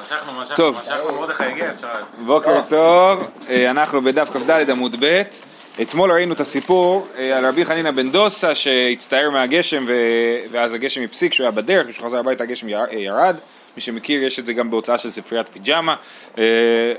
משכנו, משכנו, טוב. משכנו, מרדכי הגיע, אפשר... בוקר טוב, אה, אנחנו בדף כ"ד עמוד ב'. אתמול ראינו את הסיפור אה, על רבי חנינא בן דוסה שהצטער מהגשם. ואז הגשם הפסיק, כשהוא היה בדרך, כשהוא חזר הביתה הגשם אה, ירד. מי שמכיר, יש את זה גם בהוצאה של ספריית פיג'מה.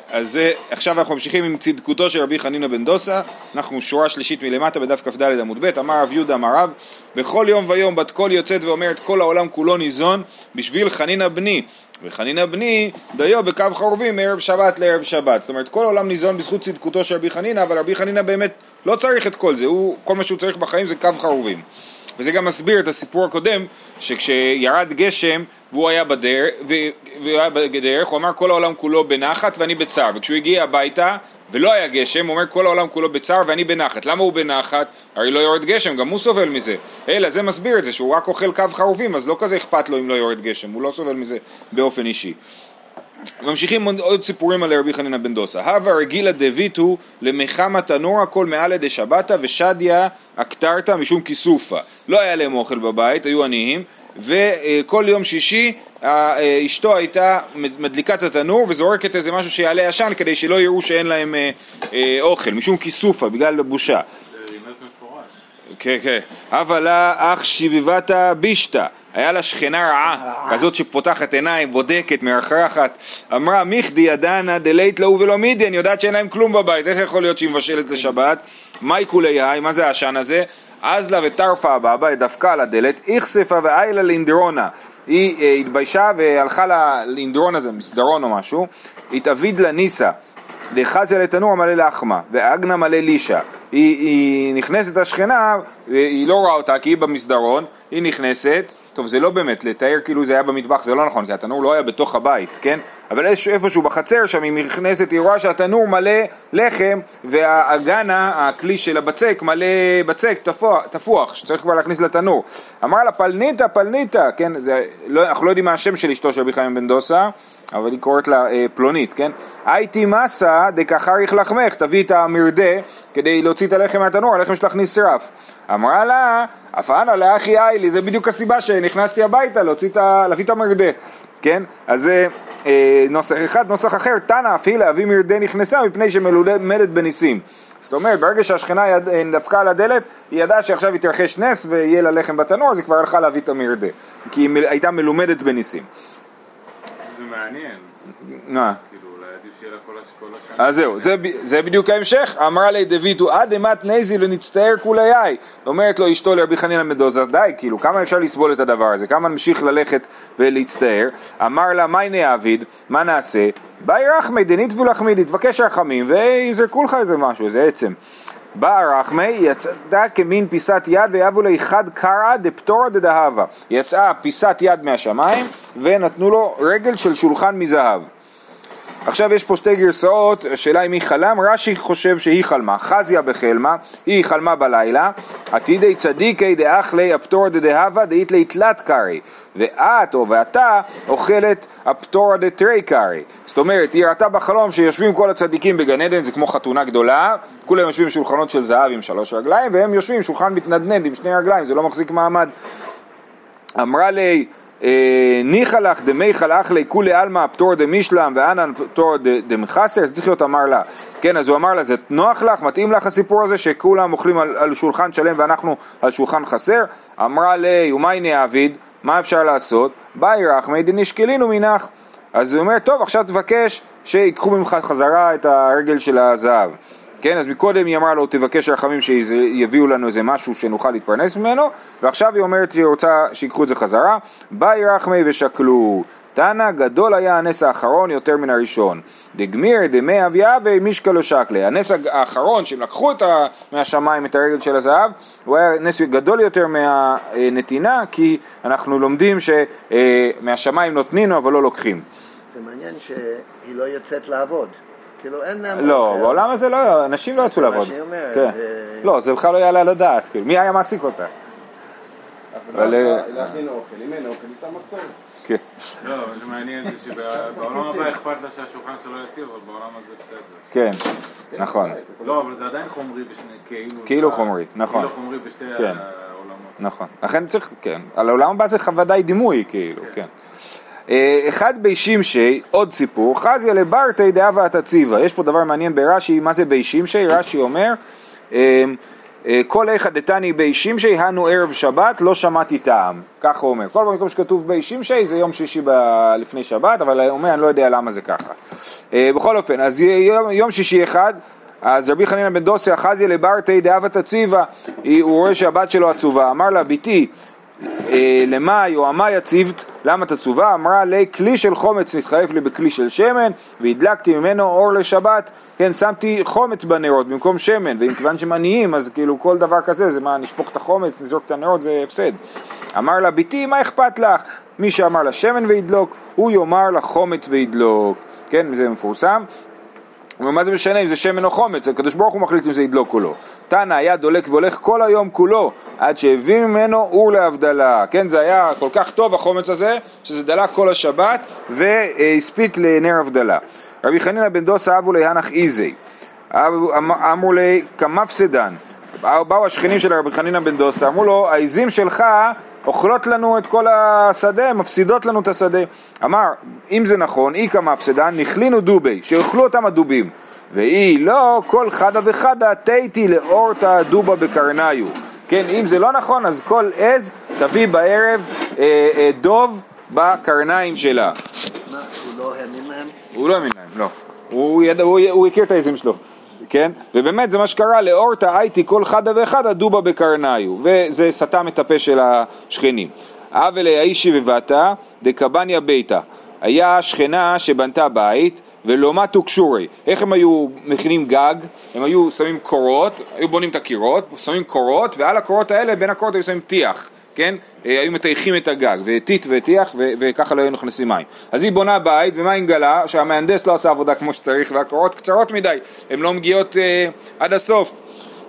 אז עכשיו אנחנו ממשיכים עם צדקותו של רבי חנינא בן דוסה. אנחנו שורה שלישית מלמטה בדף כ"ד עמוד ב', אמר רב יהודה אמר רב, בכל יום ויום בת קול יוצאת ואומרת כל העולם כולו ניזון בשביל חנינא בני. וחנינא בני דיו בקו חרובים מערב שבת לערב שבת. זאת אומרת, כל העולם ניזון בזכות צדקותו של רבי חנינא, אבל רבי חנינא באמת לא צריך את כל זה, הוא, כל מה שהוא צריך בחיים זה קו חרובים. וזה גם מסביר את הסיפור הקודם, שכשירד גשם והוא היה בדרך, והוא היה בדרך, הוא אמר כל העולם כולו בנחת ואני בצער, וכשהוא הגיע הביתה ולא היה גשם, אומר כל העולם כולו בצער ואני בנחת. למה הוא בנחת? הרי לא יורד גשם, גם הוא סובל מזה. אלא זה מסביר את זה, שהוא רק אוכל קו חרובים, אז לא כזה אכפת לו אם לא יורד גשם, הוא לא סובל מזה באופן אישי. ממשיכים עוד, סיפורים על רבי חנינא בן דוסה. הווה רגילה דביטו למחמא תנורא כל מעלה דשבתא ושדיא אקטרתא משום כיסופא. לא היה להם אוכל בבית, היו עניים, וכל יום שישי אה, אשתו הייתה מדליקה את התנור וזורקת איזה משהו שיעלה עשן כדי שלא יראו שאין להם אה, אה, אוכל, משום כיסופא, בגלל בושה. כן, כן. הווה לה אח שביבתה בישתא, היה לה שכנה רעה, כזאת שפותחת עיניים, בודקת, מרחרחת. אמרה מיכדי ידענה דלית להו ולא מידי, אני יודעת שאין להם כלום בבית, איך יכול להיות שהיא מבשלת לשבת? מאי כולי היי, מה זה העשן הזה? אז לה וטרפה הבבא, דפקה על הדלת, איכספה ואיילה לאינדרונה. היא אה, התביישה והלכה לה- לאינדרונה, זה מסדרון או משהו, התאביד לה ניסה. דחזיה לתנור מלא לחמה, ואגנה מלא לישה. היא, היא נכנסת השכנה, היא לא רואה אותה כי היא במסדרון, היא נכנסת, טוב זה לא באמת, לתאר כאילו זה היה במטבח זה לא נכון, כי התנור לא היה בתוך הבית, כן? אבל איפשהו בחצר שם היא נכנסת, היא רואה שהתנור מלא לחם, והאגנה, הכלי של הבצק, מלא בצק תפוח, תפוח שצריך כבר להכניס לתנור. אמרה לה פלניטה, פלניטה, כן? זה, לא, אנחנו לא יודעים מה השם של אשתו של רבי חיים בן דוסה. אבל היא קוראת לה אה, פלונית, כן? הייתי מסה דקחריך לחמך, תביא את המרדה כדי להוציא את הלחם מהתנור, הלחם שלך נשרף. אמרה לה, אף אנא לאחי איילי, זה בדיוק הסיבה שנכנסתי הביתה להוציא את ה... להביא את המרדה, כן? אז זה אה, נוסח אחד, נוסח אחר, תנא אף היא להביא מרדה נכנסה מפני שמלומדת בניסים. זאת אומרת, ברגע שהשכנה יד, אה, דפקה על הדלת, היא ידעה שעכשיו יתרחש נס ויהיה לה לחם בתנור, אז היא כבר הלכה להביא את המרדה, כי היא מ- הייתה מלומדת בניסים. זה מעניין. מה? אז זהו, זה, זה בדיוק ההמשך, אמרה לי דוידו עד אימת נזי לנצטער כולי אומרת לו אשתו לרבי חנינא מדוזה די, כאילו כמה אפשר לסבול את הדבר הזה, כמה נמשיך ללכת ולהצטער, אמר לה מי נעביד, מה נעשה, באי רחמי דניתבו לחמידי, תבקש רחמים ויזרקו לך איזה משהו, איזה עצם. באה רחמי, יצאה כמין פיסת יד ויבו לי חד קרא דפטורא דדהבה. יצאה פיסת יד מהשמיים ונתנו לו רגל של שולחן מזהב. עכשיו יש פה שתי גרסאות, השאלה היא חלם, רש"י חושב שהיא חלמה, חזיה בחלמה, היא חלמה בלילה, עתידי צדיקי דאכלי הפטור דדהבה דאית לי תלת קרי, ואת או ואתה אוכלת הפטור דתרי קרי. זאת אומרת, היא ראתה בחלום שיושבים כל הצדיקים בגן עדן, זה כמו חתונה גדולה, כולם יושבים בשולחנות של זהב עם שלוש רגליים, והם יושבים שולחן מתנדנד עם שני רגליים, זה לא מחזיק מעמד. אמרה לי, ניחא לך דמיכל אחלי כולי עלמא הפטור דמישלם ואנן פטור דמחסר, זה צריך להיות אמר לה. כן, אז הוא אמר לה, זה נוח לך, מתאים לך הסיפור הזה שכולם אוכלים על, על שולחן שלם ואנחנו על שולחן חסר? אמרה לי, ומאי נעביד, מה אפשר לעשות? באי רחמי דנשקלינו מנך. אז הוא אומר, טוב, עכשיו תבקש שיקחו ממך חזרה את הרגל של הזהב. כן, אז מקודם היא אמרה לו תבקש רחמים שיביאו לנו איזה משהו שנוכל להתפרנס ממנו ועכשיו היא אומרת שהיא רוצה שיקחו את זה חזרה באי רחמי ושקלו תנא גדול היה הנס האחרון יותר מן הראשון דגמיר דמי אביה ומישקה לא שקלה הנס האחרון שהם לקחו את ה, מהשמיים את הרגל של הזהב הוא היה נס גדול יותר מהנתינה כי אנחנו לומדים שמהשמיים נותנינו אבל לא לוקחים זה מעניין שהיא לא יוצאת לעבוד. כאילו אין להם... לא, אוכל. בעולם הזה לא, אנשים לא יצאו זה מה לעבוד. שהיא אומרת, כן. לא, זה בכלל לא יעלה על הדעת, כאילו, מי היה מעסיק אותה? אבל, אה, להכין אוכל, אם אין אוכל, היא שמה כתובת. כן. לא, מה שמעניין זה שבעולם הבא אכפת לה שהשולחן שלו לא יציב, אבל בעולם הזה בסדר. כן, נכון, לא, אבל זה עדיין חומרי בשני, כאילו... כאילו חומרי, נכון. כאילו חומרי בשתי כן. העולמות. נכון. לכן צריך, כן. על העולם הבא זה ודאי דימוי, כאילו, כן. אה, אחד בי שמשי, עוד סיפור, חזיה לברטי דאבה תציבה. יש פה דבר מעניין ברש"י, מה זה בי שמשי? רש"י אומר, אה, אה, כל איכא דתני בי שמשי, הנו ערב שבת, לא שמעתי טעם. ככה הוא אומר. כל פעם שכתוב בי שמשי זה יום שישי ב- לפני שבת, אבל הוא אומר, אני לא יודע למה זה ככה. בכל אופן, אז יום, יום שישי אחד, אז רבי חנינא בן דוסי אחזיה לברטי דאבה תציבה, הוא רואה שהבת שלו עצובה, אמר לה, בתי, למאי או עמאי הציבת, למה תצובה? אמרה לי כלי של חומץ נתחלף לי בכלי של שמן והדלקתי ממנו אור לשבת, כן, שמתי חומץ בנרות במקום שמן, ואם כיוון שהם עניים אז כאילו כל דבר כזה זה מה, נשפוך את החומץ, נזרוק את הנרות, זה הפסד. אמר לה ביתי מה אכפת לך? מי שאמר לה שמן וידלוק, הוא יאמר לה חומץ וידלוק, כן, זה מפורסם. אומר, מה זה משנה אם זה שמן או חומץ, הקדוש ברוך הוא מחליט אם זה ידלוק או לא. תנא היה דולק והולך כל היום כולו, עד שהביא ממנו אור להבדלה. כן, זה היה כל כך טוב החומץ הזה, שזה דלק כל השבת והספיק לנר הבדלה. רבי חנינא בן דוסא אבו להנח איזי, אמ- אמרו לי כמפסדן, באו השכנים של רבי חנינא בן דוסא, אמרו לו, העיזים שלך אוכלות לנו את כל השדה, מפסידות לנו את השדה. אמר, אם זה נכון, איכא מפסדן, נכלינו דובי, שיאכלו אותם הדובים. ואי לא, כל חדה וחדה תיתי לאורתא דובה בקרניו. כן, אם זה לא נכון, אז כל עז תביא בערב אה, אה, דוב בקרניים שלה. מה, הוא לא האמין להם? הוא לא האמין להם, לא. הוא, ידע, הוא, הוא הכיר את העזים שלו, כן? ובאמת זה מה שקרה, לאורתא הייתי כל חדה וחדה דובה בקרניו, וזה סתם את הפה של השכנים. אבלי האישי ובתה דקבניה ביתה. היה שכנה שבנתה בית ולא מתו קשורי. איך הם היו מכינים גג? הם היו שמים קורות, היו בונים את הקירות, שמים קורות, ועל הקורות האלה, בין הקורות היו שמים טיח. כן? אה, היו מטייחים את הגג, וטיט וטיח, ו- וככה לא היו נכנסים מים. אז היא בונה בית, ומה היא מגלה? שהמהנדס לא עשה עבודה כמו שצריך, והקורות קצרות מדי, הן לא מגיעות אה, עד הסוף.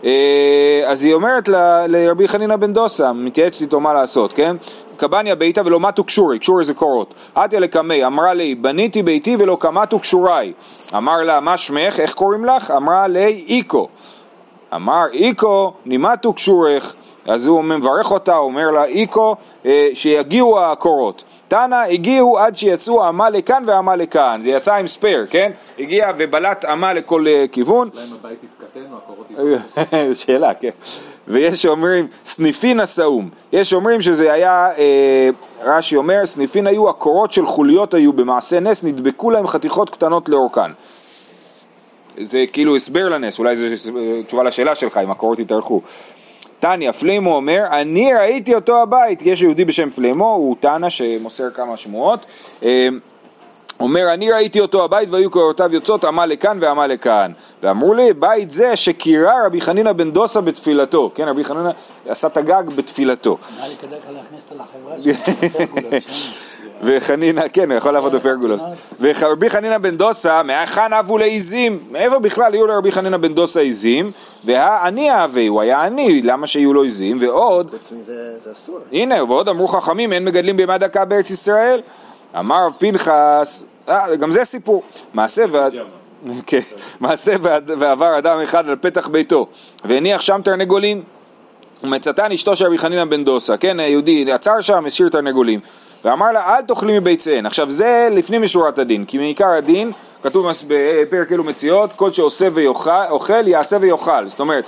אה, אז היא אומרת לרבי חנינא בן דוסה, מתייעצת איתו מה לעשות, כן? קבניה ביתה ולא מתו קשורי, קשורי זה קורות. עטיה לקמי, אמרה לי, בניתי ביתי ולא קמתו קשוריי. אמר לה, מה שמך? איך קוראים לך? אמרה ליה, איכו. אמר איכו נימטו כשוריך, אז הוא מברך אותה, אומר לה איכו אה, שיגיעו הקורות. תנא הגיעו עד שיצאו אמה לכאן ואמה לכאן, זה יצא עם spare, כן? הגיע ובלט אמה לכל אה, כיוון. אולי אם הבית יתקטן או הקורות שאלה, כן. ויש שאומרים סניפין עשאום. יש שאומרים שזה היה, אה, רש"י אומר, סניפין היו, הקורות של חוליות היו במעשה נס, נדבקו להם חתיכות קטנות לאורכן. זה כאילו הסבר לנס, אולי זו תשובה לשאלה שלך, אם הקורות יתארכו. תניא, פלימו אומר, אני ראיתי אותו הבית, יש יהודי בשם פלימו, הוא תנא שמוסר כמה שמועות, אה, אומר, אני ראיתי אותו הבית והיו קורותיו יוצאות, עמה לכאן ועמה לכאן. ואמרו לי, בית זה שקירה רבי חנינא בן דוסה בתפילתו. כן, רבי חנינא עשה את הגג בתפילתו. נראה לי כדאי לך להכניס אותו לחברה שלך, וחנינא, כן, הוא יכול לעבוד בפרגולות. ורבי חנינא בן דוסה, מהיכן אבו לעיזים? מאיפה בכלל יהיו לרבי חנינא בן דוסה עיזים? והעני אהבה, הוא היה עני, למה שיהיו לו עיזים? ועוד, חוץ מזה, זה אסור. הנה, ועוד אמרו חכמים, אין מגדלים בהמה דקה בארץ ישראל. אמר רב פנחס, אה, גם זה סיפור. מעשה ועד... כן, מעשה ועבר אדם אחד על פתח ביתו, והניח שם תרנגולים. ומצאתן אשתו של רבי חנינא בן דוסה, כן, יהודי עצר שם, השאיר תרנגולים. ואמר לה, אל תאכלי מביציהן. עכשיו זה לפנים משורת הדין, כי מעיקר הדין, כתוב בפרק אלו מציאות, כל שעושה ואוכל, יעשה ויאכל. זאת אומרת,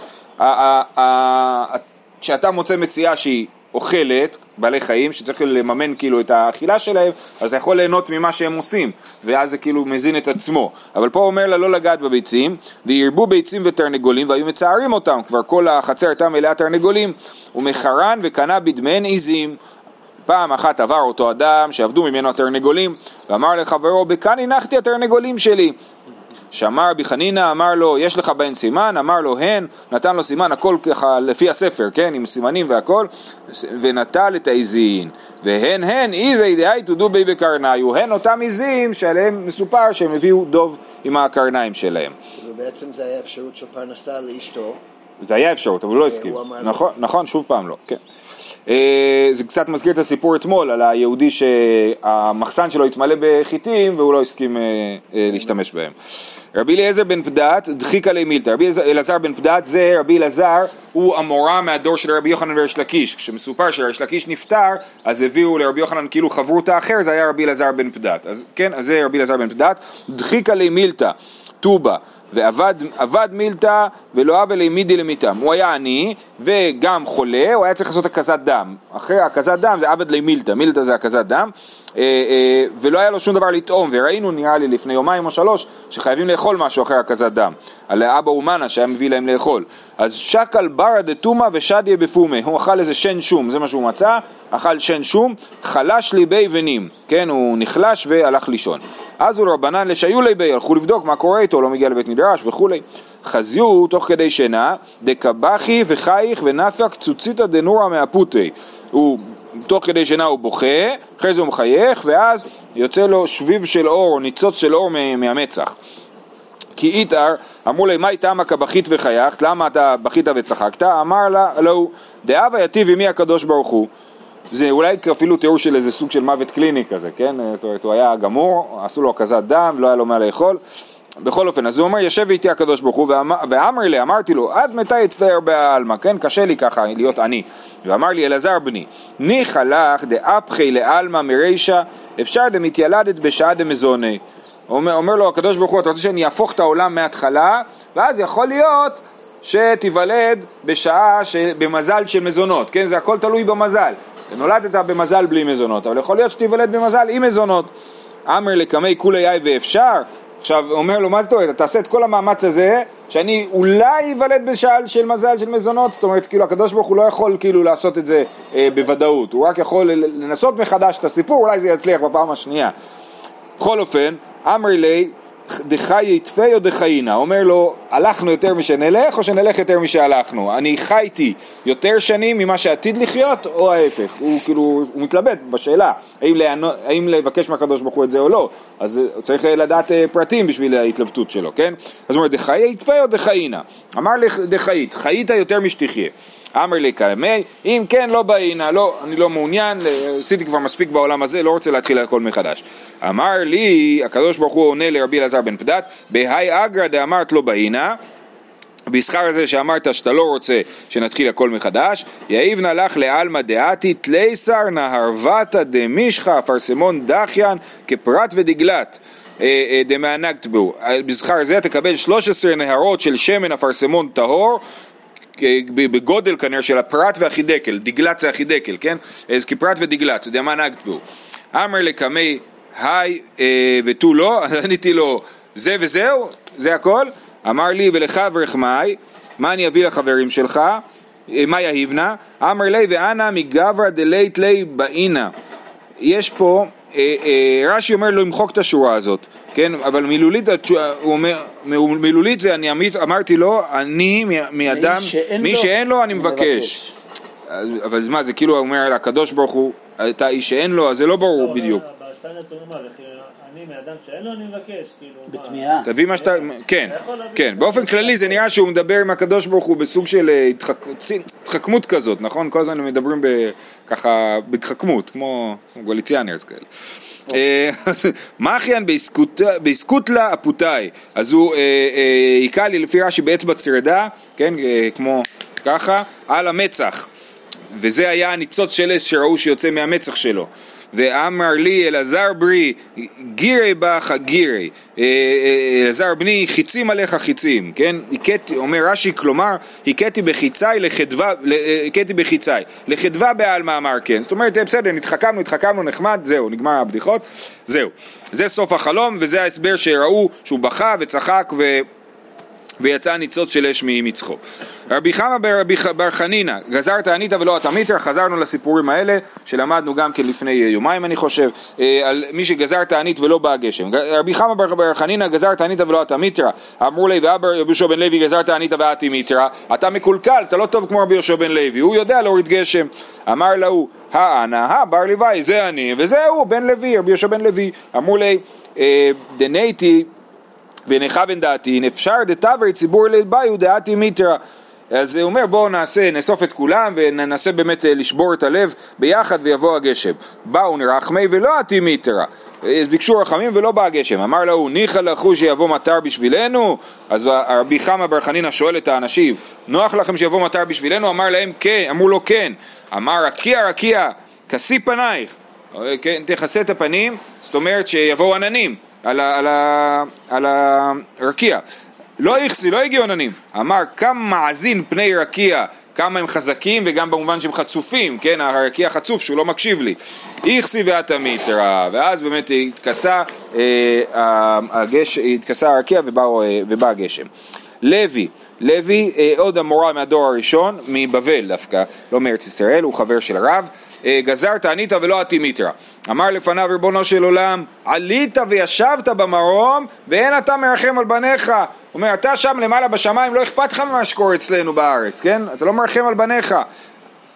כשאתה מוצא מציאה שהיא אוכלת, בעלי חיים, שצריך לממן כאילו את האכילה שלהם, אז אתה יכול ליהנות ממה שהם עושים, ואז זה כאילו מזין את עצמו. אבל פה אומר לה לא לגעת בביצים, וירבו ביצים ותרנגולים, והיו מצערים אותם, כבר כל החצר הייתה מלאה תרנגולים, ומחרן וקנה בדמיהן עיזים. פעם אחת עבר אותו אדם שעבדו ממנו התרנגולים, ואמר לחברו, בכאן הנחתי התרנגולים שלי. שמע רבי חנינא, אמר לו, יש לך בהן סימן? אמר לו, הן, נתן לו סימן, הכל ככה לפי הספר, כן, עם סימנים והכל, ונטל את העזין. והן הן, איזי דהייתו דובי בקרניו, הן אותם עזים שעליהם מסופר שהם הביאו דוב עם הקרניים שלהם. כאילו בעצם זה היה אפשרות של פרנסה לאשתו, זה היה אפשרות, אבל הוא לא הסכים. נכון, נכון, שוב פעם לא, כן. אה, זה קצת מזכיר את הסיפור אתמול על היהודי שהמחסן שלו התמלא בחיטים והוא לא הסכים אה, אה, להשתמש בהם. רבי אליעזר בן פדת, דחיקה לי מילתא. רבי אלעזר בן פדת זה רבי אלעזר, הוא המורה מהדור של רבי יוחנן וריש לקיש. כשמסופר שריש לקיש נפטר, אז הביאו לרבי יוחנן כאילו חברותא אחר, זה היה רבי אלעזר בן פדת. אז כן, אז זה רבי אלעזר בן פדת. דחיקה לי מילתא, טובה. ועבד עבד מילתא ולא עוול העמידי למיתם. הוא היה עני וגם חולה, הוא היה צריך לעשות הקזת דם. אחרי הקזת דם זה עבד למילתא, מילתא זה הקזת דם, ולא היה לו שום דבר לטעום, וראינו נראה לי לפני יומיים או שלוש שחייבים לאכול משהו אחרי הקזת דם, על אבא אומנה שהיה מביא להם לאכול. אז שקל ברא דתומא ושדיה בפומי, הוא אכל איזה שן שום, זה מה שהוא מצא, אכל שן שום, חלש ליבי ונים, כן, הוא נחלש והלך לישון. אז הוא רבנן לשיולי בי, הלכו לבדוק מה קורה איתו, לא מגיע לבית מדרש וכולי. חזיו תוך כדי שינה, דקבחי וחייך ונפק צוציתא דנורא מהפותי. הוא תוך כדי שינה הוא בוכה, אחרי זה הוא מחייך, ואז יוצא לו שביב של אור, או ניצוץ של אור מה- מהמצח. כי איתר, אמרו לי, מה איתמה כבכית וחייכת? למה אתה בכית וצחקת? אמר לה, לא, דאבה יטיב עמי הקדוש ברוך הוא. זה אולי אפילו תיאור של איזה סוג של מוות קליני כזה, כן? זאת אומרת, הוא היה גמור, עשו לו הקזת דם, לא היה לו מה לאכול. בכל אופן, אז הוא אומר, ישב איתי הקדוש ברוך הוא, ואמר- לי, אמרתי לו, עד מתי אצטער בעלמא, כן? קשה לי ככה להיות עני. ואמר לי, אלעזר בני, ניחא לך דאפחי לעלמא מרישא, אפשר דמתיילדת בשעה דמזוני. אומר, אומר לו הקדוש ברוך הוא, אתה רוצה שאני אהפוך את העולם מההתחלה, ואז יכול להיות שתיוולד בשעה, ש... במזל של מזונות, כן? זה הכל תלוי במזל. נולדת במזל בלי מזונות, אבל יכול להיות שתיוולד במזל עם מזונות. אמר לקמי כולי אי ואפשר, עכשיו אומר לו מה זאת אומרת, תעשה את כל המאמץ הזה, שאני אולי איוולד בשעה של מזל של מזונות, זאת אומרת כאילו הקדוש ברוך הוא לא יכול כאילו לעשות את זה אה, בוודאות, הוא רק יכול לנסות מחדש את הסיפור, אולי זה יצליח בפעם השנייה. בכל אופן, אמר לי, דחי יתפי או דחיינה, אומר לו, הלכנו יותר משנלך או שנלך יותר משהלכנו? אני חייתי יותר שנים ממה שעתיד לחיות או ההפך? הוא כאילו, הוא מתלבט בשאלה, האם, לענו, האם לבקש מהקדוש ברוך הוא את זה או לא, אז הוא צריך לדעת אה, פרטים בשביל ההתלבטות שלו, כן? אז הוא אומר, דחי יתפי או דחיינה? אמר דחיית, חיית יותר משתחיה. אמר לי קמי, אם כן לא באינה, לא, אני לא מעוניין, עשיתי כבר מספיק בעולם הזה, לא רוצה להתחיל הכל מחדש. אמר לי, הקדוש ברוך הוא עונה לרבי אלעזר בן פדת, בהאי אגרא דאמרת לא באינה, בשכר הזה שאמרת שאתה לא רוצה שנתחיל הכל מחדש, יאיבנה לך לעלמא דעתי תלייסר נהרוותא דמישחא אפרסמון דחיין כפרת ודגלת. אה, אה, דמענגת בו, בשכר זה תקבל 13 נהרות של שמן אפרסמון טהור בגודל כנראה של הפרת והחידקל, דגלת זה החידקל, כן? אז כפרת ודגלת, דמה נגת בו. אמר לקמי היי אה, ותו לא, אז עניתי לו זה וזהו, זה הכל. אמר לי ולך ורחמי, מה אני אביא לחברים שלך? אה, מה יהיבנה? אמר לי ואנא מגברא דלית לי באינה. יש פה, אה, רש"י אומר לו למחוק את השורה הזאת, כן? אבל מילולית, הוא אומר, מילולית זה אני אמית- אמרתי לו, אני מ- מאדם, שאין מי לו, שאין לו אני מבקש. אז- אבל מה, זה כאילו הוא אומר לקדוש ברוך הוא, אתה איש שאין לו, אז זה לא ברור בדיוק. הוא אומר, "וכי אני מאדם שאין לו אני מבקש, כאילו? בתמיהה. תביא מה שאתה, כן, כן, באופן כללי זה נראה שהוא מדבר עם הקדוש ברוך הוא בסוג של אה, התחכמות כזאת, נכון? כל הזמן מדברים ככה בהתחכמות, כמו כמו גוליציאנרס כאלה. אה, אז מאחיין באסקוטלה אפוטאי, אז הוא אה, אה, היכה לי לפי רש"י באצבע צרדה, כן, כמו ככה, על המצח. וזה היה הניצוץ של אש שראו שיוצא מהמצח שלו. ואמר לי אלעזר ברי גירי בך גירי אה, אה, אלעזר בני חיצים עליך חיצים כן? הכיתי אומר רש"י כלומר הכיתי בחיצי לחדווה אה, הכיתי בחיצי לחדווה בעלמא אמר כן? זאת אומרת אה, בסדר נתחכמנו התחכמנו נחמד זהו נגמר הבדיחות זהו. זה סוף החלום וזה ההסבר שראו שהוא בכה וצחק ו... ויצא ניצוץ של אש ממצחו. רבי חמא ברבי בר חנינא, גזרת ענית ולא אתה מיתר, חזרנו לסיפורים האלה שלמדנו גם כן לפני יומיים אני חושב, אה, על מי שגזרת ענית ולא בא הגשם. רבי חמא בר חנינא, גזרת ענית ולא אתה מיתרא, אמרו לי ואבא רבי יהושע בן לוי גזרת ענית ואתי מיתרא, אתה מקולקל, אתה לא טוב כמו רבי יהושע בן לוי, הוא יודע להוריד גשם. אמר להוא, האנה, הא בר לוואי, זה אני, וזהו, בן לוי, רבי יהושע בן לוי. אמרו לי, אה, דנייתי ונכה בן דעתין, אפשר דתבר ציבור לביו דעתי מיתרא. אז הוא אומר בואו נעשה, נאסוף את כולם וננסה באמת אה, לשבור את הלב ביחד ויבוא הגשם. באו נרחמי ולא עתים יתרה. אז ביקשו רחמים ולא בא הגשם. אמר להו ניחא לכו שיבוא מטר בשבילנו? אז רבי חמא בר חנינא שואל את האנשים, נוח לכם שיבוא מטר בשבילנו? אמר להם כן, אמרו לו כן. אמר רקיע רקיע, כשיא פנייך. כן, תכסה את הפנים, זאת אומרת שיבואו עננים על, ה, ה, על הרקיע. לא איכסי, לא הגיעו עננים. אמר כמה מאזין פני רקיע, כמה הם חזקים וגם במובן שהם חצופים, כן, הרקיע חצוף שהוא לא מקשיב לי. איכסי ואתה מיתרא, ואז באמת התכסה, אה, הגש, התכסה הרקיע ובא, אה, ובא הגשם. לוי, לוי אה, עוד המורה מהדור הראשון, מבבל דווקא, לא מארץ ישראל, הוא חבר של רב, אה, גזרת ענית ולא עתימיתרא. אמר לפניו ריבונו של עולם, עלית וישבת במרום ואין אתה מרחם על בניך. אומר, אתה שם למעלה בשמיים, לא אכפת לך ממה שקורה אצלנו בארץ, כן? אתה לא מרחם על בניך.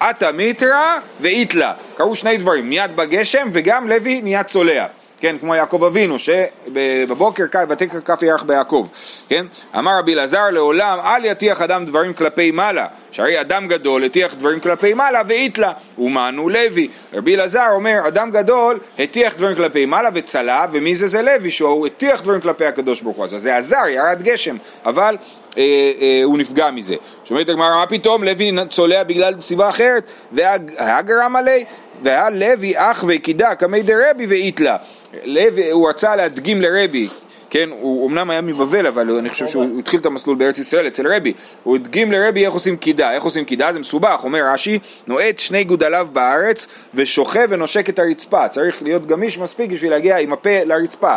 עתה מיתרא ואיתלה. קרו שני דברים, מיד בגשם וגם לוי נהיה צולע. כן, כמו יעקב אבינו, שבבוקר ותקר כף ירח ביעקב, כן? אמר רבי אלעזר לעולם, אל יטיח אדם דברים כלפי מעלה, שהרי אדם גדול הטיח דברים כלפי מעלה ואיתלה, ומנו לוי. רבי אלעזר אומר, אדם גדול הטיח דברים כלפי מעלה וצלה, ומי זה זה לוי, שהוא הטיח דברים כלפי הקדוש ברוך הוא, אז זה עזר, ירד גשם, אבל אה, אה, הוא נפגע מזה. שומעת הגמרא, מה פתאום לוי צולע בגלל סיבה אחרת, והגרם עלי, והיה לוי אח וקידה קמי דרבי ואיתלה. לוי, הוא רצה להדגים לרבי, כן, הוא אמנם היה מבבל, אבל אני חושב שהוא התחיל את המסלול בארץ ישראל אצל רבי. הוא הדגים לרבי איך עושים קידה. איך עושים קידה? זה מסובך. אומר רש"י, נועט שני גודליו בארץ ושוכב ונושק את הרצפה. צריך להיות גמיש מספיק בשביל להגיע עם הפה לרצפה.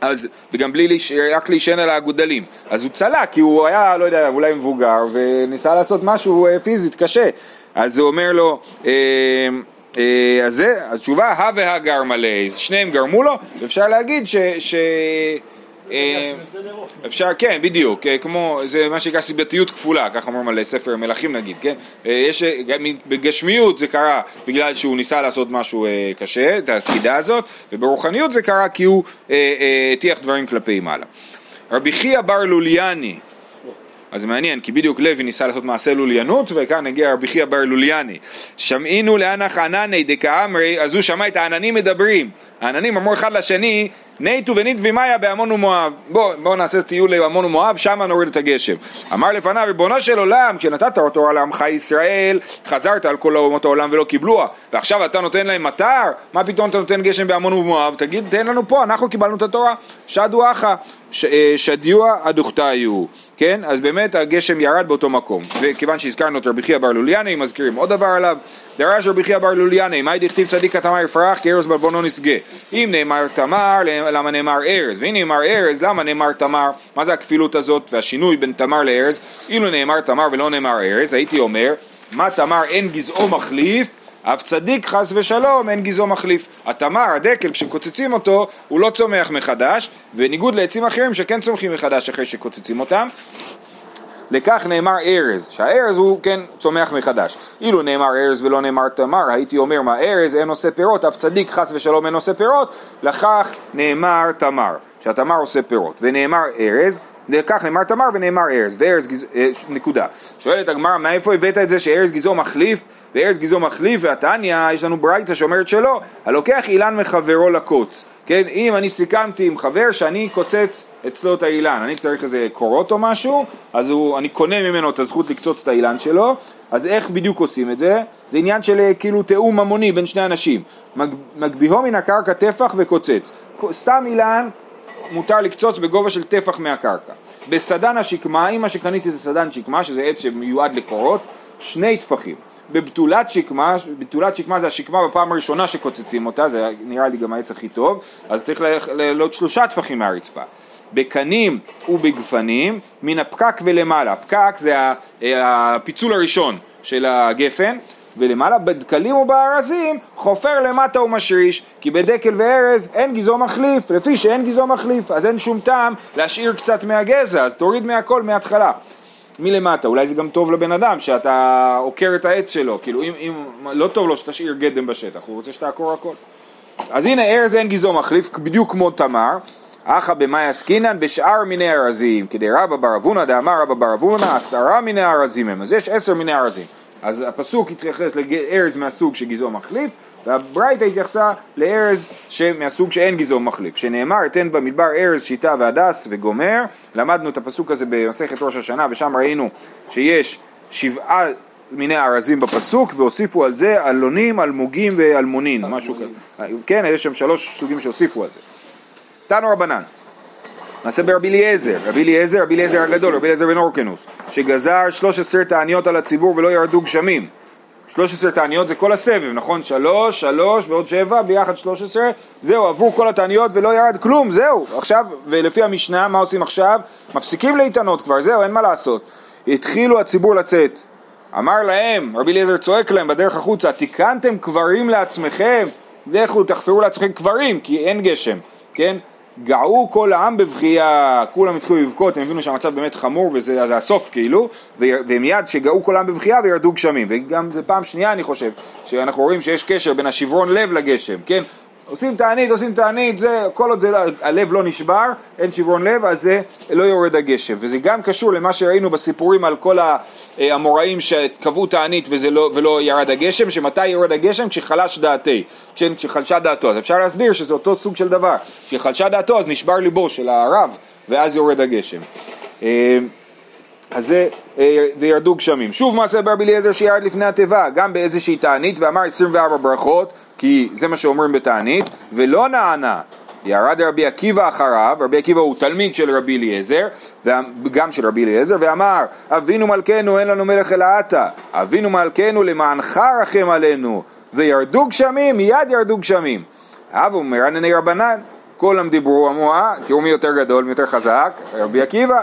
אז, וגם בלי, להיש... רק להישען על הגודלים. אז הוא צלה, כי הוא היה, לא יודע, אולי מבוגר, וניסה לעשות משהו אה, פיזית קשה. אז הוא אומר לו, אה, אז זה, התשובה, הא והא גרמה ליה, שניהם גרמו לו, ואפשר להגיד ש... ש אה, אפשר, כן, בדיוק, אה, כמו, זה מה שנקרא סיבתיות כפולה, ככה אומרים על ספר מלכים נגיד, כן? אה, יש, בגשמיות זה קרה בגלל שהוא ניסה לעשות משהו קשה, את התקידה הזאת, וברוחניות זה קרה כי הוא הטיח דברים כלפי מעלה. רבי חייא בר לוליאני, אז זה מעניין, כי בדיוק לוי ניסה לעשות מעשה לוליינות, וכאן הגיע רבי חייא בר לוליאני. שמעינהו להנך ענני דקאמרי, אז הוא שמע את העננים מדברים. העננים אמרו אחד לשני, ניתו וניתיב מיא בעמון ומואב. בואו בוא נעשה טיול לעמון ומואב, שמה נוריד את הגשם. אמר לפניו, ריבונו של עולם, כשנתת תורה לעמך ישראל, חזרת על כל אומות העולם ולא קיבלוה. ועכשיו אתה נותן להם מטר? מה פתאום אתה נותן גשם בעמון ומואב? תגיד, תן לנו פה, אנחנו קיבלנו את התורה. שדו אחא, אה, שדיוע הדוכתיו. כן? אז באמת הגשם ירד באותו מקום. וכיוון שהזכרנו את רבי חייא בר לוליאני, מזכירים עוד דבר עליו. דרש רבי חייא בר לוליאני, מאי דכתיב צדיק התמר יפרח כי ארז בלבונו נשגה. אם נאמר תמר, למה נאמר ארז? ואם נאמר ארז, למה נאמר תמר? מה זה הכפילות הזאת והשינוי בין תמר לארז? אילו נאמר תמר ולא נאמר ארז, הייתי אומר, מה תמר אין גזעו מחליף? אף צדיק חס ושלום אין גזעו מחליף. התמר, הדקל, כשקוצצים אותו, הוא לא צומח מחדש, בניגוד לעצים אחרים שכן צומחים מחדש אחרי שקוצצים אותם. לכך נאמר ארז, שהארז הוא כן צומח מחדש. אילו נאמר ארז ולא נאמר תמר, הייתי אומר מה ארז אין עושה פירות, אף צדיק חס ושלום אין עושה פירות, לכך נאמר תמר, שהתמר עושה פירות. ונאמר ארז, לכך נאמר תמר ונאמר ארז, וארז גז... אה, נקודה. שואלת הגמרא, מאיפה הבאת את זה שארז גזעו מחליף וארז גזעו מחליף, והתניא, יש לנו ברייתא שאומרת שלא, הלוקח אילן מחברו לקוץ. כן, אם אני סיכמתי עם חבר שאני קוצץ אצלו את האילן, אני צריך איזה קורות או משהו, אז הוא, אני קונה ממנו את הזכות לקצוץ את האילן שלו, אז איך בדיוק עושים את זה? זה עניין של אה, כאילו תיאום ממוני בין שני אנשים. מג, מגביהו מן הקרקע טפח וקוצץ. סתם אילן מותר לקצוץ בגובה של טפח מהקרקע. בסדן השקמה, אם מה שקניתי זה סדן שקמה, שזה עץ שמיועד לקורות, שני טפחים. בבתולת שקמה, בתולת שקמה זה השקמה בפעם הראשונה שקוצצים אותה, זה נראה לי גם העץ הכי טוב, אז צריך לעלות שלושה טפחים מהרצפה. בקנים ובגפנים, מן הפקק ולמעלה. פקק זה הפיצול הראשון של הגפן, ולמעלה בדקלים ובארזים חופר למטה ומשריש כי בדקל וארז אין גזעו מחליף לפי שאין גזעו מחליף אז אין שום טעם להשאיר קצת מהגזע אז תוריד מהכל מההתחלה מלמטה, אולי זה גם טוב לבן אדם שאתה עוקר את העץ שלו, כאילו אם, אם לא טוב לו שתשאיר גדם בשטח, הוא רוצה שתעקור הכל. אז הנה ארז אין גזעו מחליף, בדיוק כמו תמר, אחא במאי עסקינן בשאר מיני ארזים, כדי רבא בר אבונה דאמר רבא בר אבונה עשרה מיני ארזים הם, אז יש עשר מיני ארזים. אז הפסוק התייחס לארז מהסוג שגזעו מחליף, והברייתא התייחסה לארז מהסוג שאין גזעו מחליף, שנאמר אתן במדבר ארז שיטה והדס וגומר, למדנו את הפסוק הזה במסכת ראש השנה ושם ראינו שיש שבעה מיני ארזים בפסוק והוסיפו על זה אלונים, אלמוגים ואלמונין, משהו כזה, כן, יש שם שלוש סוגים שהוסיפו על זה. תנו רבנן, מעשה ברבי אליעזר, רבי אליעזר, רבי אליעזר הגדול, רבי אליעזר בן אורקנוס, שגזר 13 תעניות על הציבור ולא ירדו גשמים. 13 תעניות זה כל הסבב, נכון? שלוש, שלוש ועוד שבע, ביחד 13, זהו, עברו כל התעניות ולא ירד כלום, זהו. עכשיו, ולפי המשנה, מה עושים עכשיו? מפסיקים להתענות כבר, זהו, אין מה לעשות. התחילו הציבור לצאת. אמר להם, רבי אליעזר צועק להם בדרך החוצה, תיקנתם קברים לעצמכם, לכו תחפרו לעצמכם קברים, כי אין גשם, כן? געו כל העם בבכייה, כולם התחילו לבכות, הם הבינו שהמצב באמת חמור וזה זה הסוף כאילו, ומיד שגאו כל העם בבכייה וירדו גשמים, וגם זה פעם שנייה אני חושב, שאנחנו רואים שיש קשר בין השברון לב לגשם, כן? עושים תענית, עושים תענית, זה, כל עוד זה, לא- הלב לא נשבר, אין שברון לב, אז זה לא יורד הגשם. וזה גם קשור למה שראינו בסיפורים על כל האמוראים שקבעו תענית וזה לא, ולא ירד הגשם, שמתי יורד הגשם? כשחלש דעתי, כשחלשה דעתו. אז אפשר להסביר שזה אותו סוג של דבר. כשחלשה דעתו אז נשבר ליבו של הרב, ואז יורד הגשם. אה, אז זה, אה, וירדו גשמים. שוב מעשה ברבי אליעזר שירד לפני התיבה, גם באיזושהי תענית, ואמר 24 ברכות, כי זה מה שאומרים בתענית, ולא נענה. ירד רבי עקיבא אחריו, רבי עקיבא הוא תלמיד של רבי אליעזר, גם של רבי אליעזר, ואמר, אבינו מלכנו אין לנו מלך אלא אתה, אבינו מלכנו למענך רחם עלינו, וירדו גשמים, מיד ירדו גשמים. אב אומר ענני רבנן, כולם דיברו, אמרו, אה, תראו מי יותר גדול, מי יותר חזק, רבי עקיבא.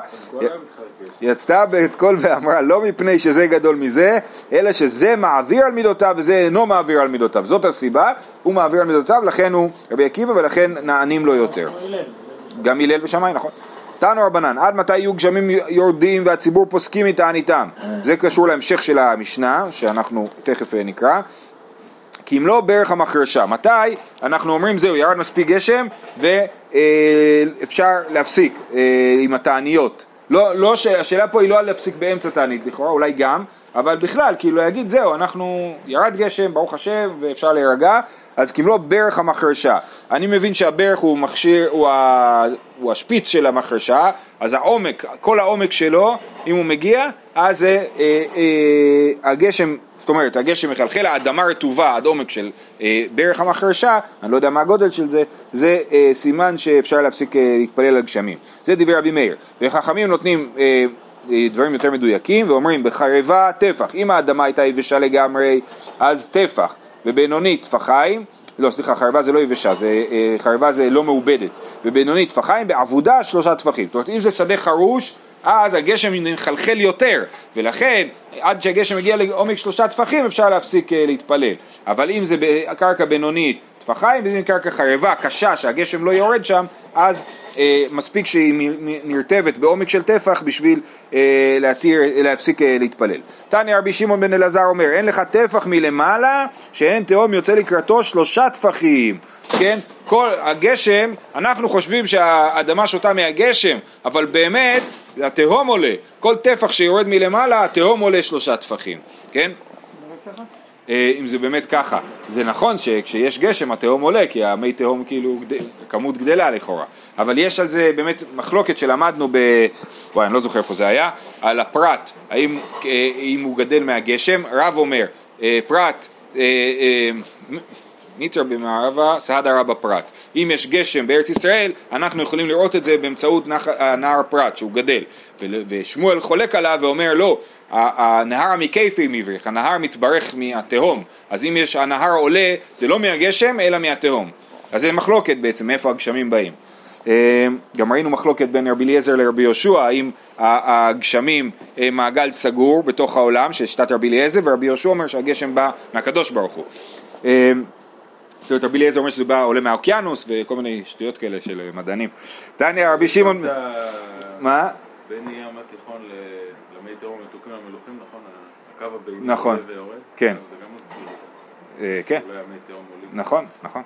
יצתה בית קול ואמרה לא מפני שזה גדול מזה, אלא שזה מעביר על מידותיו וזה אינו מעביר על מידותיו. זאת הסיבה, הוא מעביר על מידותיו, לכן הוא רבי עקיבא ולכן נענים לו יותר. גם הלל ושמאי, נכון. תנו רבנן, עד מתי יהיו גשמים יורדים והציבור פוסקים מתעניתם? זה קשור להמשך של המשנה, שאנחנו תכף נקרא. כי אם לא ברך המחרשה. מתי אנחנו אומרים זהו, ירד מספיק גשם ואפשר להפסיק אה, עם התעניות. לא, לא, השאלה פה היא לא על להפסיק באמצע תענית לכאורה, אולי גם, אבל בכלל, כאילו להגיד זהו, אנחנו, ירד גשם, ברוך השם, ואפשר להירגע, אז קיבלו ברך המחרשה. אני מבין שהברך הוא מכשיר, הוא, ה, הוא השפיץ של המחרשה, אז העומק, כל העומק שלו, אם הוא מגיע, אז אה, אה, הגשם, זאת אומרת, הגשם מחלחל, האדמה רטובה עד עומק של אה, ברך המחרשה, אני לא יודע מה הגודל של זה, זה אה, סימן שאפשר להפסיק אה, להתפלל על גשמים. זה דברי רבי מאיר. וחכמים נותנים אה, אה, דברים יותר מדויקים ואומרים בחרבה טפח, אם האדמה הייתה יבשה לגמרי אז טפח ובינונית טפחיים, לא סליחה חרבה זה לא יבשה, זה, אה, חרבה זה לא מעובדת, ובינונית טפחיים בעבודה שלושה טפחים, זאת אומרת אם זה שדה חרוש אז הגשם מחלחל יותר, ולכן עד שהגשם מגיע לעומק שלושה טפחים אפשר להפסיק אה, להתפלל, אבל אם זה בקרקע בינונית טפחיים, ואם זה קרקע חרבה קשה שהגשם לא יורד שם, אז אה, מספיק שהיא נרטבת בעומק של טפח בשביל אה, להתיר, להפסיק אה, להתפלל. תניא רבי שמעון בן אלעזר אומר, אין לך טפח מלמעלה שאין תהום יוצא לקראתו שלושה טפחים, כן? כל הגשם, אנחנו חושבים שהאדמה שותה מהגשם, אבל באמת התהום עולה, כל טפח שיורד מלמעלה, התהום עולה שלושה טפחים, כן? אה, אם זה באמת ככה. זה נכון שכשיש גשם התהום עולה, כי המי תהום כאילו, כמות גדלה לכאורה. אבל יש על זה באמת מחלוקת שלמדנו ב... וואי, אני לא זוכר איפה זה היה, על הפרט, האם אה, אם הוא גדל מהגשם, רב אומר, אה, פרט, ניטר במערבה, סעדה רבה פרט. אם יש גשם בארץ ישראל, אנחנו יכולים לראות את זה באמצעות נהר פרט שהוא גדל. ושמואל חולק עליו ואומר לא, הנהר המקייפי מבריך, הנהר מתברך מהתהום, אז אם יש, הנהר עולה, זה לא מהגשם אלא מהתהום. אז זה מחלוקת בעצם, מאיפה הגשמים באים. אה, גם ראינו מחלוקת בין רבי אליעזר לרבי יהושע, האם הגשמים מעגל סגור בתוך העולם של שיטת רבי אליעזר, ורבי יהושע אומר שהגשם בא מהקדוש ברוך הוא. אה, זאת אומרת, רבי אליעזר אומר שזה בא, עולה מהאוקיינוס וכל מיני שטויות כאלה של מדענים. תניא רבי שמעון... מה? בין ים התיכון למי תהום מתוקים המלוכים, נכון? הקו הבינוני נכון, כן. אה, כן. אולי המי תהום עולים. נכון, נכון.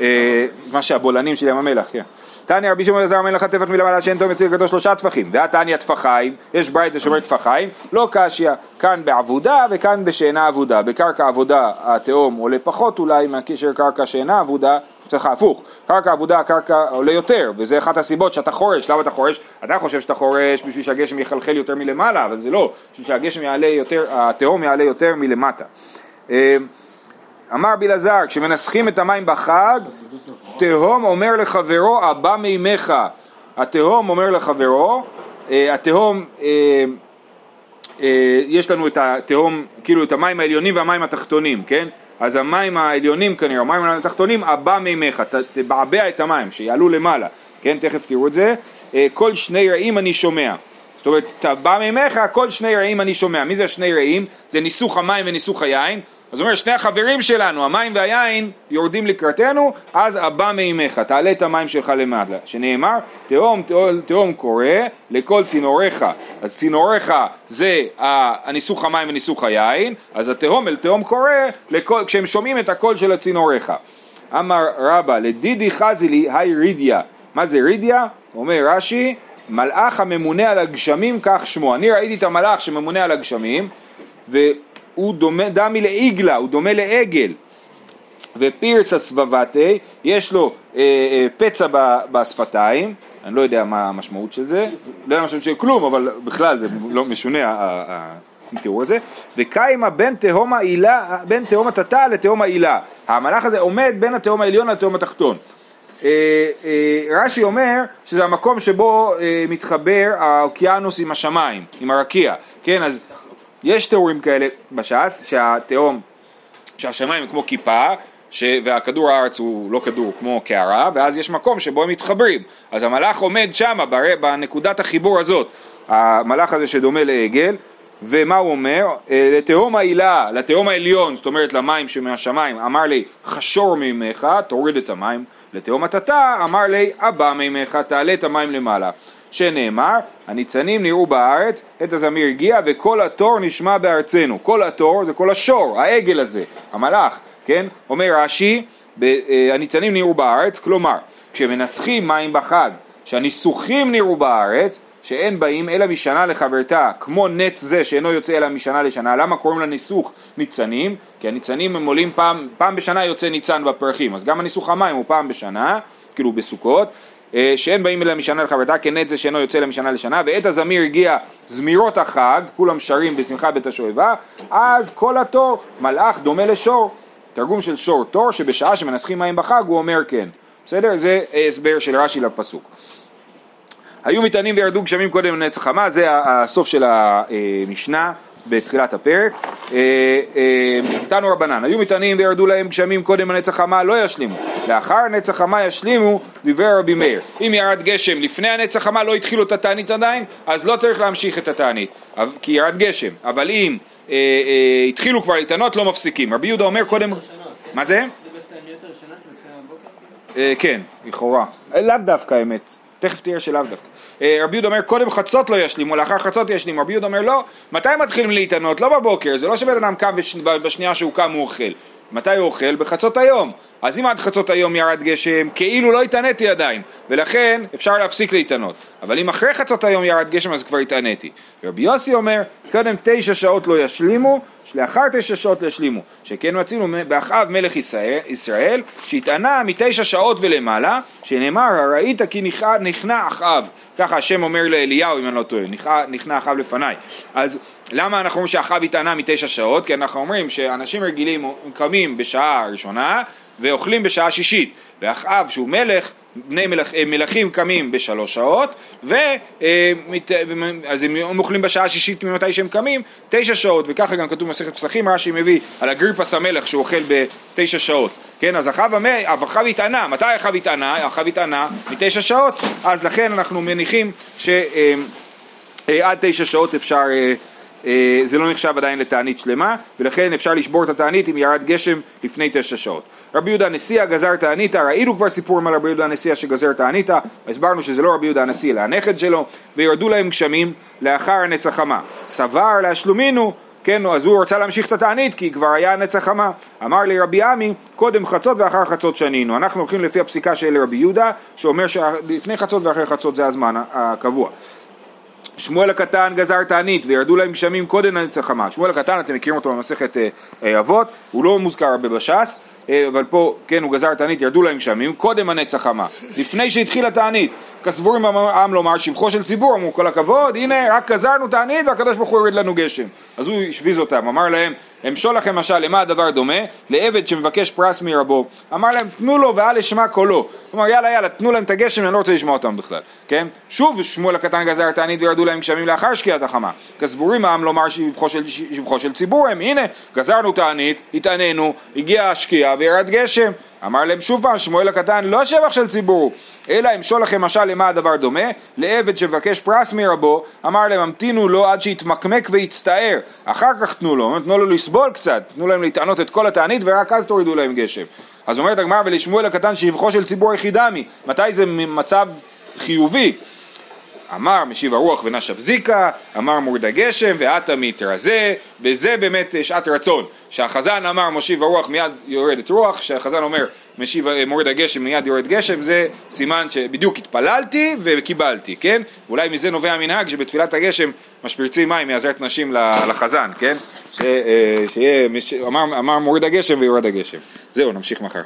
אה, מה שהבולענים של ים המלח, כן. תניא רבי שמעון אלעזר מלך הטפח מלמעלה שאין תום יוצא לקראתו שלושה טפחים. והתניא טפחיים, יש ברייתא שאומר טפחיים, לא קשיא, כאן בעבודה וכאן בשאינה עבודה. בקרקע עבודה התהום עולה פחות אולי מהקשר קרקע שאינה עבודה, צריך הפוך, קרקע עבודה הקרקע עולה יותר, וזה אחת הסיבות שאתה חורש, למה אתה חורש? אתה חושב שאתה חורש בשביל שהגשם יחלחל יותר מלמעלה, אבל זה לא, בשביל שהגשם יעלה יותר, התהום יעלה יותר מלמטה. אמר רבי אלעזר, כשמנסחים את המים בחג, תהום אומר לחברו, הבא מימיך. התהום אומר לחברו, אה, התהום, אה, אה, יש לנו את התהום, כאילו את המים העליונים והמים התחתונים, כן? אז המים העליונים כנראה, המים התחתונים, הבא מימיך, תבעבע את המים, שיעלו למעלה, כן? תכף תראו את זה. כל שני רעים אני שומע. זאת אומרת, אתה בא ממך, כל שני רעים אני שומע. מי זה השני רעים? זה ניסוך המים וניסוך היין. אז הוא אומר, שני החברים שלנו, המים והיין, יורדים לקראתנו, אז הבא מימיך, תעלה את המים שלך למעלה. שנאמר, תהום, תהום, קורא לכל צינוריך. אז צינוריך זה הניסוך המים וניסוך היין, אז התהום אל תהום קורא לכל, כשהם שומעים את הקול של הצינוריך. אמר רבא, לדידי חזילי היי רידיה. מה זה רידיה? אומר רש"י, מלאך הממונה על הגשמים כך שמו. אני ראיתי את המלאך שממונה על הגשמים, והוא דומה, דמי לעיגלה, הוא דומה לעגל. ופירסה סבבתי, יש לו אה, אה, פצע ב- בשפתיים, אני לא יודע מה המשמעות של זה, לא יודע המשמעות של כלום, אבל בכלל זה לא משונה התיאור הזה, וקיימה בין תהום העילה, בין תהום התתה לתהום העילה. המלאך הזה עומד בין התהום העליון לתהום התחתון. אה, אה, רש"י אומר שזה המקום שבו אה, מתחבר האוקיינוס עם השמיים, עם הרקיע, כן, אז יש תיאורים כאלה בש"ס, שהתהום שהשמיים הם כמו כיפה, ש... והכדור הארץ הוא לא כדור כמו קערה, ואז יש מקום שבו הם מתחברים. אז המלאך עומד שם, בר... בנקודת החיבור הזאת, המלאך הזה שדומה לעגל, ומה הוא אומר? אה, לתהום העילה, לתהום העליון, זאת אומרת למים שמהשמיים, אמר לי חשור ממך, תוריד את המים, לתהום התתה, אמר לי הבא ממך, תעלה את המים למעלה. שנאמר, הניצנים נראו בארץ, עת הזמיר הגיע וכל התור נשמע בארצנו. כל התור זה כל השור, העגל הזה, המלאך, כן? אומר רש"י, אה, הניצנים נראו בארץ, כלומר, כשמנסחים מים בחג, שהניסוחים נראו בארץ, שאין באים אלא משנה לחברתה, כמו נץ זה שאינו יוצא אלא משנה לשנה. למה קוראים לניסוך ניצנים? כי הניצנים הם עולים פעם, פעם בשנה יוצא ניצן בפרחים, אז גם הניסוך המים הוא פעם בשנה, כאילו בסוכות. אה, שאין באים אלא משנה לחברתה, כנט זה שאינו יוצא אלא משנה לשנה, ועת הזמיר הגיע זמירות החג, כולם שרים בשמחה בית השואבה, אז כל התור מלאך דומה לשור. תרגום של שור תור, שבשעה שמנסחים מים בחג הוא אומר כן. בסדר? זה אה, הסבר של רש"י לפסוק. היו מטענים וירדו גשמים קודם לנצח חמה, זה הסוף של המשנה בתחילת הפרק. אה, אה, תנו רבנן, היו מטענים וירדו להם גשמים קודם לנצח חמה, לא ישלימו. לאחר נצח חמה ישלימו, דיבר רבי מאיר. אם ירד גשם לפני הנצח חמה לא התחילו את התענית עדיין, אז לא צריך להמשיך את התענית, כי ירד גשם. אבל אם אה, אה, התחילו כבר להתענות, לא מפסיקים. רבי יהודה אומר קודם... מה זה? כן, לכאורה. לאו דווקא האמת. תכף תראה שלאו דווקא. אה, רבי יהודה אומר קודם חצות לא ישלימו, לאחר חצות ישלימו. רבי יהודה אומר לא, מתי מתחילים להתענות? לא בבוקר, זה לא שבן אדם קם וש... בשנייה שהוא קם הוא אוכל. מתי הוא אוכל? בחצות היום. אז אם עד חצות היום ירד גשם, כאילו לא התעניתי עדיין, ולכן אפשר להפסיק להתענות. אבל אם אחרי חצות היום ירד גשם אז כבר התעניתי. רבי יוסי אומר, קודם תשע שעות לא ישלימו, לאחר תשע שעות ישלימו. שכן מצינו באחאב מלך ישראל, ישראל שהתענה מתשע שעות ולמעלה, שנאמר, הראית כי נכנע- אחאב. ככה השם אומר לאליהו אם אני לא טועה, נכנע אחאב לפניי. אז למה אנחנו אומרים שאחאב התענה מתשע שעות? כי אנחנו אומרים שאנשים רגילים קמים בשעה ראשונה ואוכלים בשעה שישית, ואחאב שהוא מלך, בני מלך, אה, מלכים קמים בשלוש שעות, ו, אה, אז הם אוכלים בשעה השישית ממתי שהם קמים, תשע שעות, וככה גם כתוב במסכת פסחים, רש"י מביא על אגריפס המלך שהוא אוכל בתשע שעות. כן, אז אחאב התענה, מתי אחאב התענה? אחאב התענה מתשע שעות, אז לכן אנחנו מניחים ש... אה, תשע שעות אפשר, זה לא נחשב עדיין לתענית שלמה, ולכן אפשר לשבור את התענית אם ירד גשם לפני תשע שעות. רבי יהודה הנשיאה גזר תעניתא, ראינו כבר סיפורים על רבי יהודה הנשיאה שגזר תעניתא, הסברנו שזה לא רבי יהודה הנשיא אלא הנכד שלו, וירדו להם גשמים לאחר הנץ החמה. סבר להשלומינו כן, אז הוא רצה להמשיך את התענית כי כבר היה נצח חמה. אמר לי רבי עמי, קודם חצות ואחר חצות שנינו. אנחנו הולכים לפי הפסיקה של רבי יהודה, שאומר שלפני חצות ואחרי חצות זה הזמן הקבוע. שמואל הקטן גזר תענית וירדו להם גשמים קודם לנצח חמה. שמואל הקטן, אתם מכירים אותו במסכת אה, אה, אבות, הוא לא מוזכר הרבה בש"ס, אה, אבל פה, כן, הוא גזר תענית, ירדו להם גשמים, קודם הנצח חמה, לפני שהתחילה תענית. כסבורים העם לומר שבחו של ציבור, אמרו כל הכבוד, הנה רק גזרנו תענית והקדוש ברוך הוא יוריד לנו גשם. אז הוא השוויז אותם, אמר להם, אמשול לכם משל, למה הדבר דומה? לעבד שמבקש פרס מרבו. אמר להם, תנו לו ואל אשמע קולו. כלומר, יאללה יאללה, תנו להם את הגשם, אני לא רוצה לשמוע אותם בכלל, כן? שוב שמואל הקטן גזר תענית וירדו להם גשמים לאחר שקיעת החמה. כסבורים העם לומר שבחו של, שבחו של ציבור הם, הנה, גזרנו תענית, התעננו, הגיעה השקיעה וירד גשם. אמר להם שוב פעם, שמואל הקטן לא שבח של ציבור, אלא אמשול לכם משל למה הדבר דומה, לעבד שמבקש פרס מרבו, אמר להם המתינו לו עד שיתמקמק ויצטער, אחר כך תנו לו, תנו לו לסבול קצת, תנו להם להתענות את כל התענית ורק אז תורידו להם גשם. אז אומרת הגמרא ולשמואל הקטן שבחו של ציבור יחידמי, מתי זה מצב חיובי? אמר משיב הרוח ונשב זיקה, אמר מוריד הגשם ועתה מתרזה, וזה באמת שעת רצון. שהחזן אמר משיב הרוח מיד יורדת רוח, שהחזן אומר משיב, מוריד הגשם מיד יורד גשם, זה סימן שבדיוק התפללתי וקיבלתי, כן? אולי מזה נובע המנהג שבתפילת הגשם משפריצים מים מעזרת נשים לחזן, כן? ש, אה, שיהיה, אמר, אמר מוריד הגשם ויורד הגשם. זהו, נמשיך מחר.